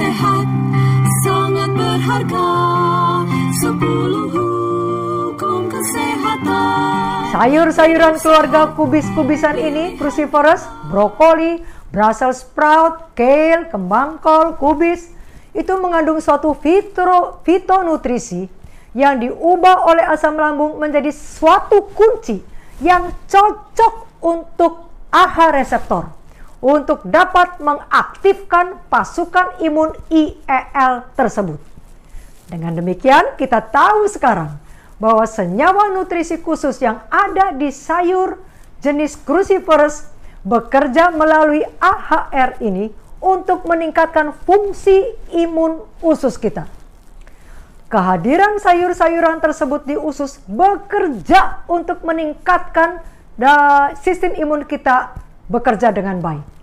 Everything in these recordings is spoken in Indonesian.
Sehat sangat berharga. Sepuluh hukum kesehatan. Sayur-sayuran keluarga kubis-kubisan ini, cruciferous, brokoli, Brussels sprout, kale, kembang kol, kubis, itu mengandung suatu fitro, fitonutrisi yang diubah oleh asam lambung menjadi suatu kunci yang cocok untuk AHA reseptor untuk dapat mengaktifkan pasukan imun IEL tersebut. Dengan demikian, kita tahu sekarang bahwa senyawa nutrisi khusus yang ada di sayur jenis cruciferous bekerja melalui AHR ini untuk meningkatkan fungsi imun usus kita. Kehadiran sayur-sayuran tersebut di usus bekerja untuk meningkatkan sistem imun kita bekerja dengan baik.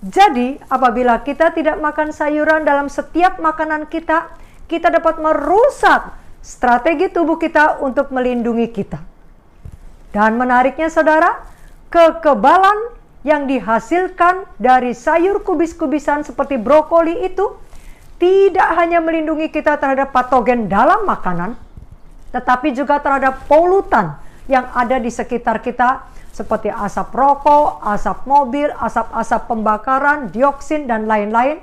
Jadi, apabila kita tidak makan sayuran dalam setiap makanan kita, kita dapat merusak strategi tubuh kita untuk melindungi kita. Dan menariknya saudara, kekebalan yang dihasilkan dari sayur kubis-kubisan seperti brokoli itu tidak hanya melindungi kita terhadap patogen dalam makanan, tetapi juga terhadap polutan yang ada di sekitar kita seperti asap rokok, asap mobil, asap-asap pembakaran, dioksin dan lain-lain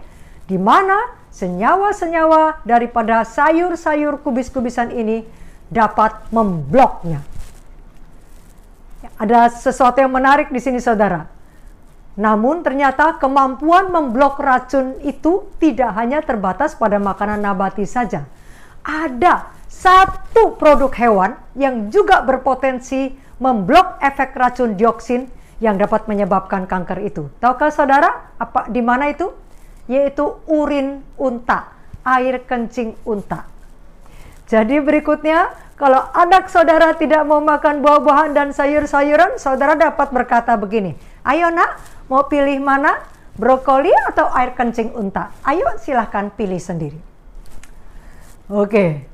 di mana senyawa-senyawa daripada sayur-sayur kubis-kubisan ini dapat membloknya. Ya, Ada sesuatu yang menarik di sini saudara. Namun ternyata kemampuan memblok racun itu tidak hanya terbatas pada makanan nabati saja. Ada satu produk hewan yang juga berpotensi memblok efek racun dioksin yang dapat menyebabkan kanker itu. Tahukah saudara apa di mana itu? Yaitu urin unta, air kencing unta. Jadi berikutnya, kalau anak saudara tidak mau makan buah-buahan dan sayur-sayuran, saudara dapat berkata begini, ayo nak, mau pilih mana? Brokoli atau air kencing unta? Ayo silahkan pilih sendiri. Oke,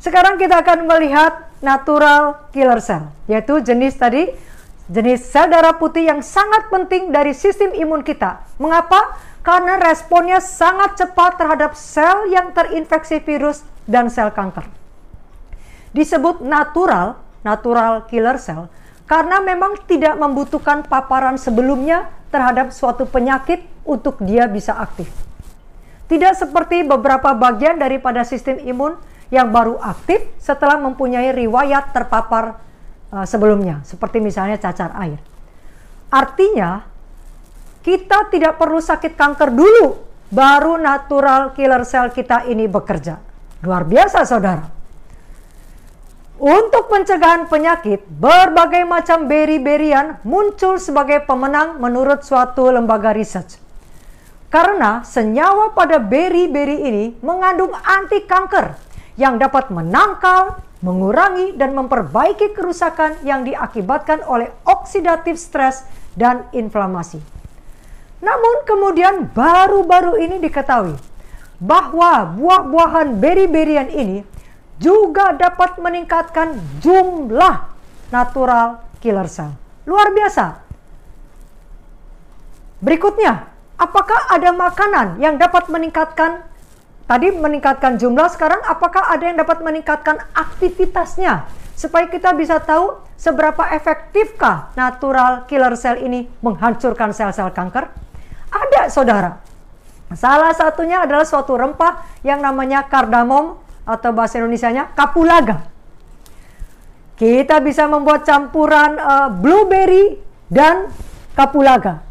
sekarang kita akan melihat natural killer cell, yaitu jenis tadi, jenis sel darah putih yang sangat penting dari sistem imun kita. Mengapa? Karena responnya sangat cepat terhadap sel yang terinfeksi virus dan sel kanker disebut natural, natural killer cell, karena memang tidak membutuhkan paparan sebelumnya terhadap suatu penyakit untuk dia bisa aktif. Tidak seperti beberapa bagian daripada sistem imun yang baru aktif setelah mempunyai riwayat terpapar uh, sebelumnya, seperti misalnya cacar air. Artinya, kita tidak perlu sakit kanker dulu, baru natural killer cell kita ini bekerja. Luar biasa, saudara. Untuk pencegahan penyakit, berbagai macam beri-berian muncul sebagai pemenang menurut suatu lembaga research. Karena senyawa pada beri-beri ini mengandung anti kanker yang dapat menangkal, mengurangi, dan memperbaiki kerusakan yang diakibatkan oleh oksidatif stres dan inflamasi. Namun kemudian baru-baru ini diketahui bahwa buah-buahan beri-berian ini juga dapat meningkatkan jumlah natural killer cell. Luar biasa. Berikutnya, apakah ada makanan yang dapat meningkatkan tadi meningkatkan jumlah sekarang apakah ada yang dapat meningkatkan aktivitasnya supaya kita bisa tahu seberapa efektifkah natural killer cell ini menghancurkan sel-sel kanker? Ada, Saudara. Salah satunya adalah suatu rempah yang namanya kardamom atau bahasa Indonesianya kapulaga. Kita bisa membuat campuran uh, blueberry dan kapulaga.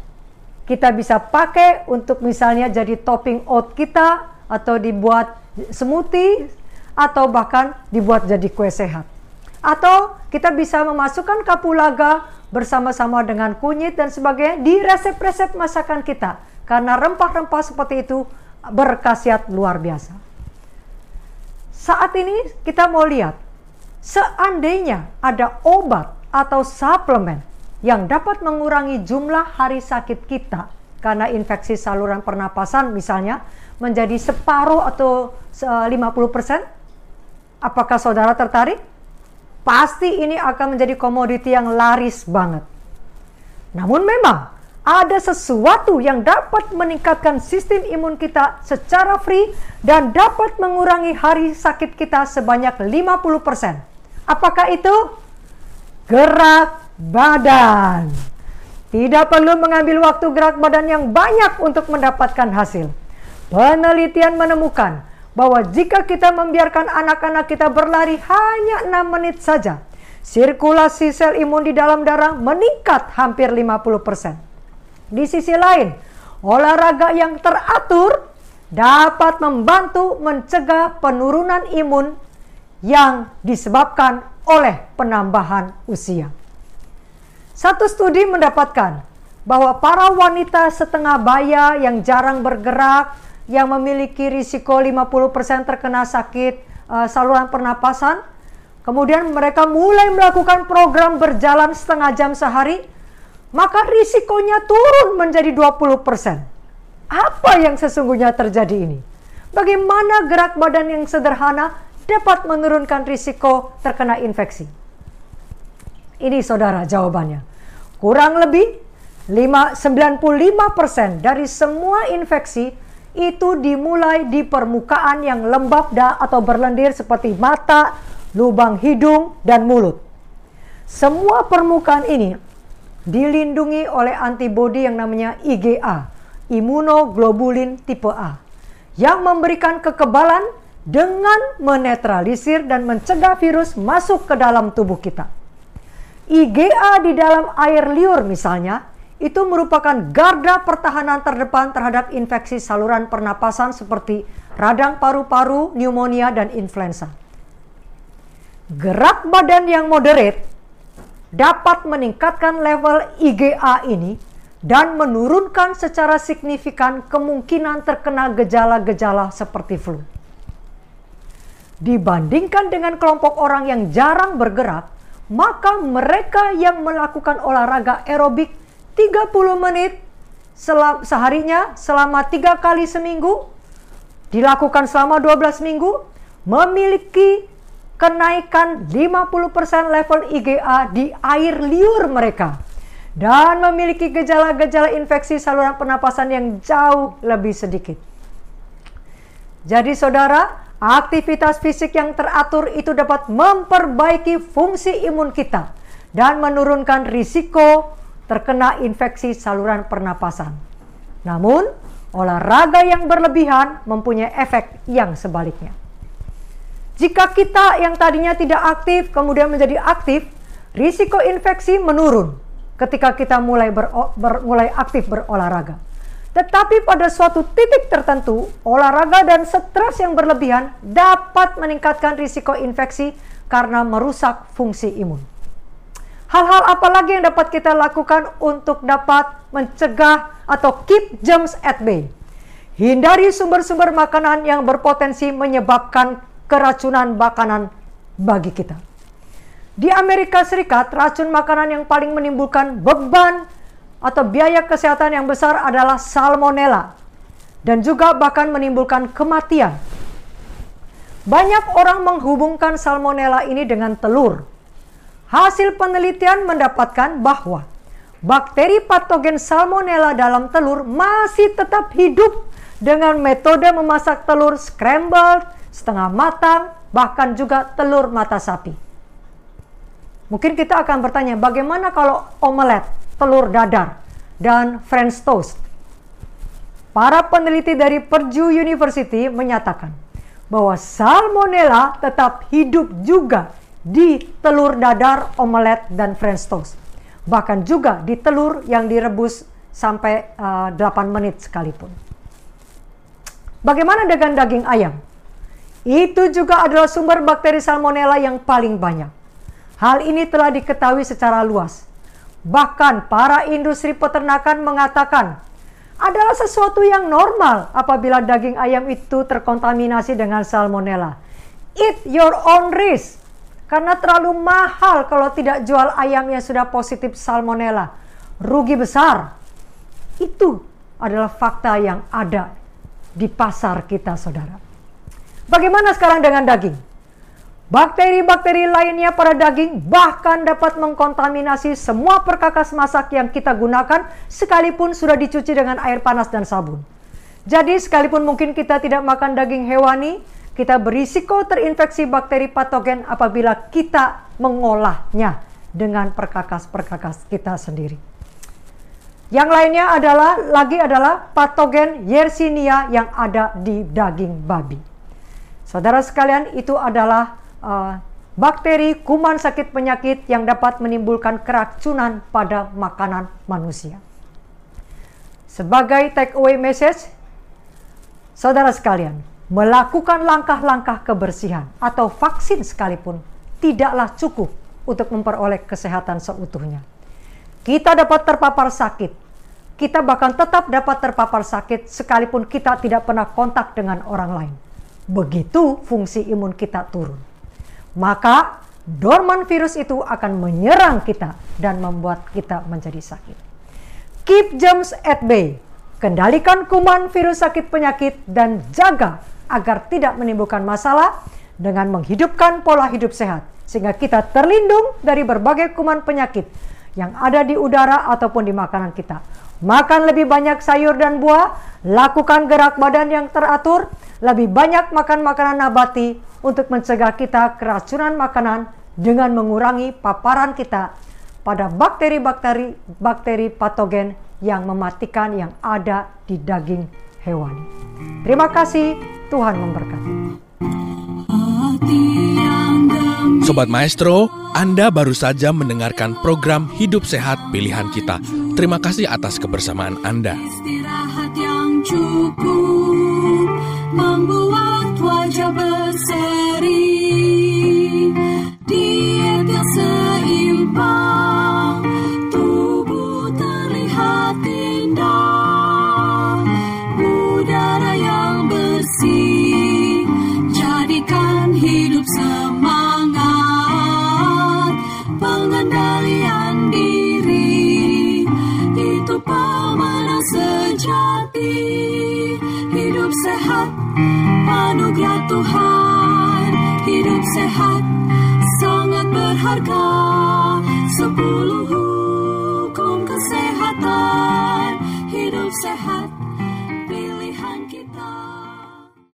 Kita bisa pakai untuk misalnya jadi topping oat kita atau dibuat smoothie atau bahkan dibuat jadi kue sehat. Atau kita bisa memasukkan kapulaga bersama-sama dengan kunyit dan sebagainya di resep-resep masakan kita. Karena rempah-rempah seperti itu berkhasiat luar biasa. Saat ini kita mau lihat, seandainya ada obat atau suplemen yang dapat mengurangi jumlah hari sakit kita karena infeksi saluran pernapasan misalnya menjadi separuh atau 50%, apakah saudara tertarik? Pasti ini akan menjadi komoditi yang laris banget. Namun memang ada sesuatu yang dapat meningkatkan sistem imun kita secara free dan dapat mengurangi hari sakit kita sebanyak 50%. Apakah itu? Gerak badan. Tidak perlu mengambil waktu gerak badan yang banyak untuk mendapatkan hasil. Penelitian menemukan bahwa jika kita membiarkan anak-anak kita berlari hanya 6 menit saja, sirkulasi sel imun di dalam darah meningkat hampir 50%. Di sisi lain, olahraga yang teratur dapat membantu mencegah penurunan imun yang disebabkan oleh penambahan usia. Satu studi mendapatkan bahwa para wanita setengah baya yang jarang bergerak, yang memiliki risiko 50% terkena sakit uh, saluran pernapasan, kemudian mereka mulai melakukan program berjalan setengah jam sehari, maka risikonya turun menjadi 20%. Apa yang sesungguhnya terjadi ini? Bagaimana gerak badan yang sederhana dapat menurunkan risiko terkena infeksi? Ini saudara jawabannya. Kurang lebih 5, 95% dari semua infeksi itu dimulai di permukaan yang lembab da, atau berlendir seperti mata, lubang hidung, dan mulut. Semua permukaan ini dilindungi oleh antibodi yang namanya IgA, imunoglobulin tipe A, yang memberikan kekebalan dengan menetralisir dan mencegah virus masuk ke dalam tubuh kita. IgA di dalam air liur misalnya, itu merupakan garda pertahanan terdepan terhadap infeksi saluran pernapasan seperti radang paru-paru, pneumonia, dan influenza. Gerak badan yang moderate dapat meningkatkan level IgA ini dan menurunkan secara signifikan kemungkinan terkena gejala-gejala seperti flu. Dibandingkan dengan kelompok orang yang jarang bergerak, maka mereka yang melakukan olahraga aerobik 30 menit selam, seharinya selama tiga kali seminggu dilakukan selama 12 minggu memiliki kenaikan 50% level IgA di air liur mereka dan memiliki gejala-gejala infeksi saluran pernapasan yang jauh lebih sedikit. Jadi saudara, Aktivitas fisik yang teratur itu dapat memperbaiki fungsi imun kita dan menurunkan risiko terkena infeksi saluran pernapasan. Namun, olahraga yang berlebihan mempunyai efek yang sebaliknya. Jika kita yang tadinya tidak aktif kemudian menjadi aktif, risiko infeksi menurun ketika kita mulai ber, ber, mulai aktif berolahraga. Tetapi pada suatu titik tertentu, olahraga dan stres yang berlebihan dapat meningkatkan risiko infeksi karena merusak fungsi imun. Hal-hal apa lagi yang dapat kita lakukan untuk dapat mencegah atau keep germs at bay? Hindari sumber-sumber makanan yang berpotensi menyebabkan keracunan makanan bagi kita. Di Amerika Serikat, racun makanan yang paling menimbulkan beban atau biaya kesehatan yang besar adalah salmonella dan juga bahkan menimbulkan kematian. Banyak orang menghubungkan salmonella ini dengan telur. Hasil penelitian mendapatkan bahwa bakteri patogen salmonella dalam telur masih tetap hidup dengan metode memasak telur scrambled, setengah matang, bahkan juga telur mata sapi. Mungkin kita akan bertanya, bagaimana kalau omelet? Telur dadar, dan French toast. Para peneliti dari Purdue University menyatakan bahwa salmonella tetap hidup juga di telur dadar, omelet, dan French toast. Bahkan juga di telur yang direbus sampai uh, eh, 8 menit sekalipun. Bagaimana dengan daging ayam? Itu juga adalah sumber bakteri salmonella yang paling banyak. Hal ini telah diketahui secara luas. Bahkan para industri peternakan mengatakan adalah sesuatu yang normal apabila daging ayam itu terkontaminasi dengan salmonella. Eat your own risk. Karena terlalu mahal kalau tidak jual ayam yang sudah positif salmonella. Rugi besar. Itu adalah fakta yang ada di pasar kita, saudara. Bagaimana sekarang dengan daging? Bakteri-bakteri lainnya pada daging bahkan dapat mengkontaminasi semua perkakas masak yang kita gunakan sekalipun sudah dicuci dengan air panas dan sabun. Jadi sekalipun mungkin kita tidak makan daging hewani, kita berisiko terinfeksi bakteri patogen apabila kita mengolahnya dengan perkakas-perkakas kita sendiri. Yang lainnya adalah lagi adalah patogen Yersinia yang ada di daging babi. Saudara sekalian, itu adalah uh, bakteri kuman sakit penyakit yang dapat menimbulkan keracunan pada makanan manusia. Sebagai take away message, saudara sekalian, melakukan langkah-langkah kebersihan atau vaksin sekalipun tidaklah cukup untuk memperoleh kesehatan seutuhnya. Kita dapat terpapar sakit. Kita bahkan tetap dapat terpapar sakit sekalipun kita tidak pernah kontak dengan orang lain. Begitu fungsi imun kita turun. Maka dorman virus itu akan menyerang kita dan membuat kita menjadi sakit. Keep germs at bay. Kendalikan kuman virus sakit penyakit dan jaga agar tidak menimbulkan masalah dengan menghidupkan pola hidup sehat sehingga kita terlindung dari berbagai kuman penyakit yang ada di udara ataupun di makanan kita. Makan lebih banyak sayur dan buah, lakukan gerak badan yang teratur, lebih banyak makan makanan nabati untuk mencegah kita keracunan makanan dengan mengurangi paparan kita pada bakteri-bakteri bakteri patogen yang mematikan yang ada di daging hewan. Terima kasih, Tuhan memberkati. Sobat Maestro, Anda baru saja mendengarkan program Hidup Sehat Pilihan Kita. Terima kasih atas kebersamaan Anda. Istirahat yang cukup membuat wajah berseri. Sejati. Hidup sehat, anugerah Tuhan. Hidup sehat, sangat berharga. Sepuluh hukum kesehatan, hidup sehat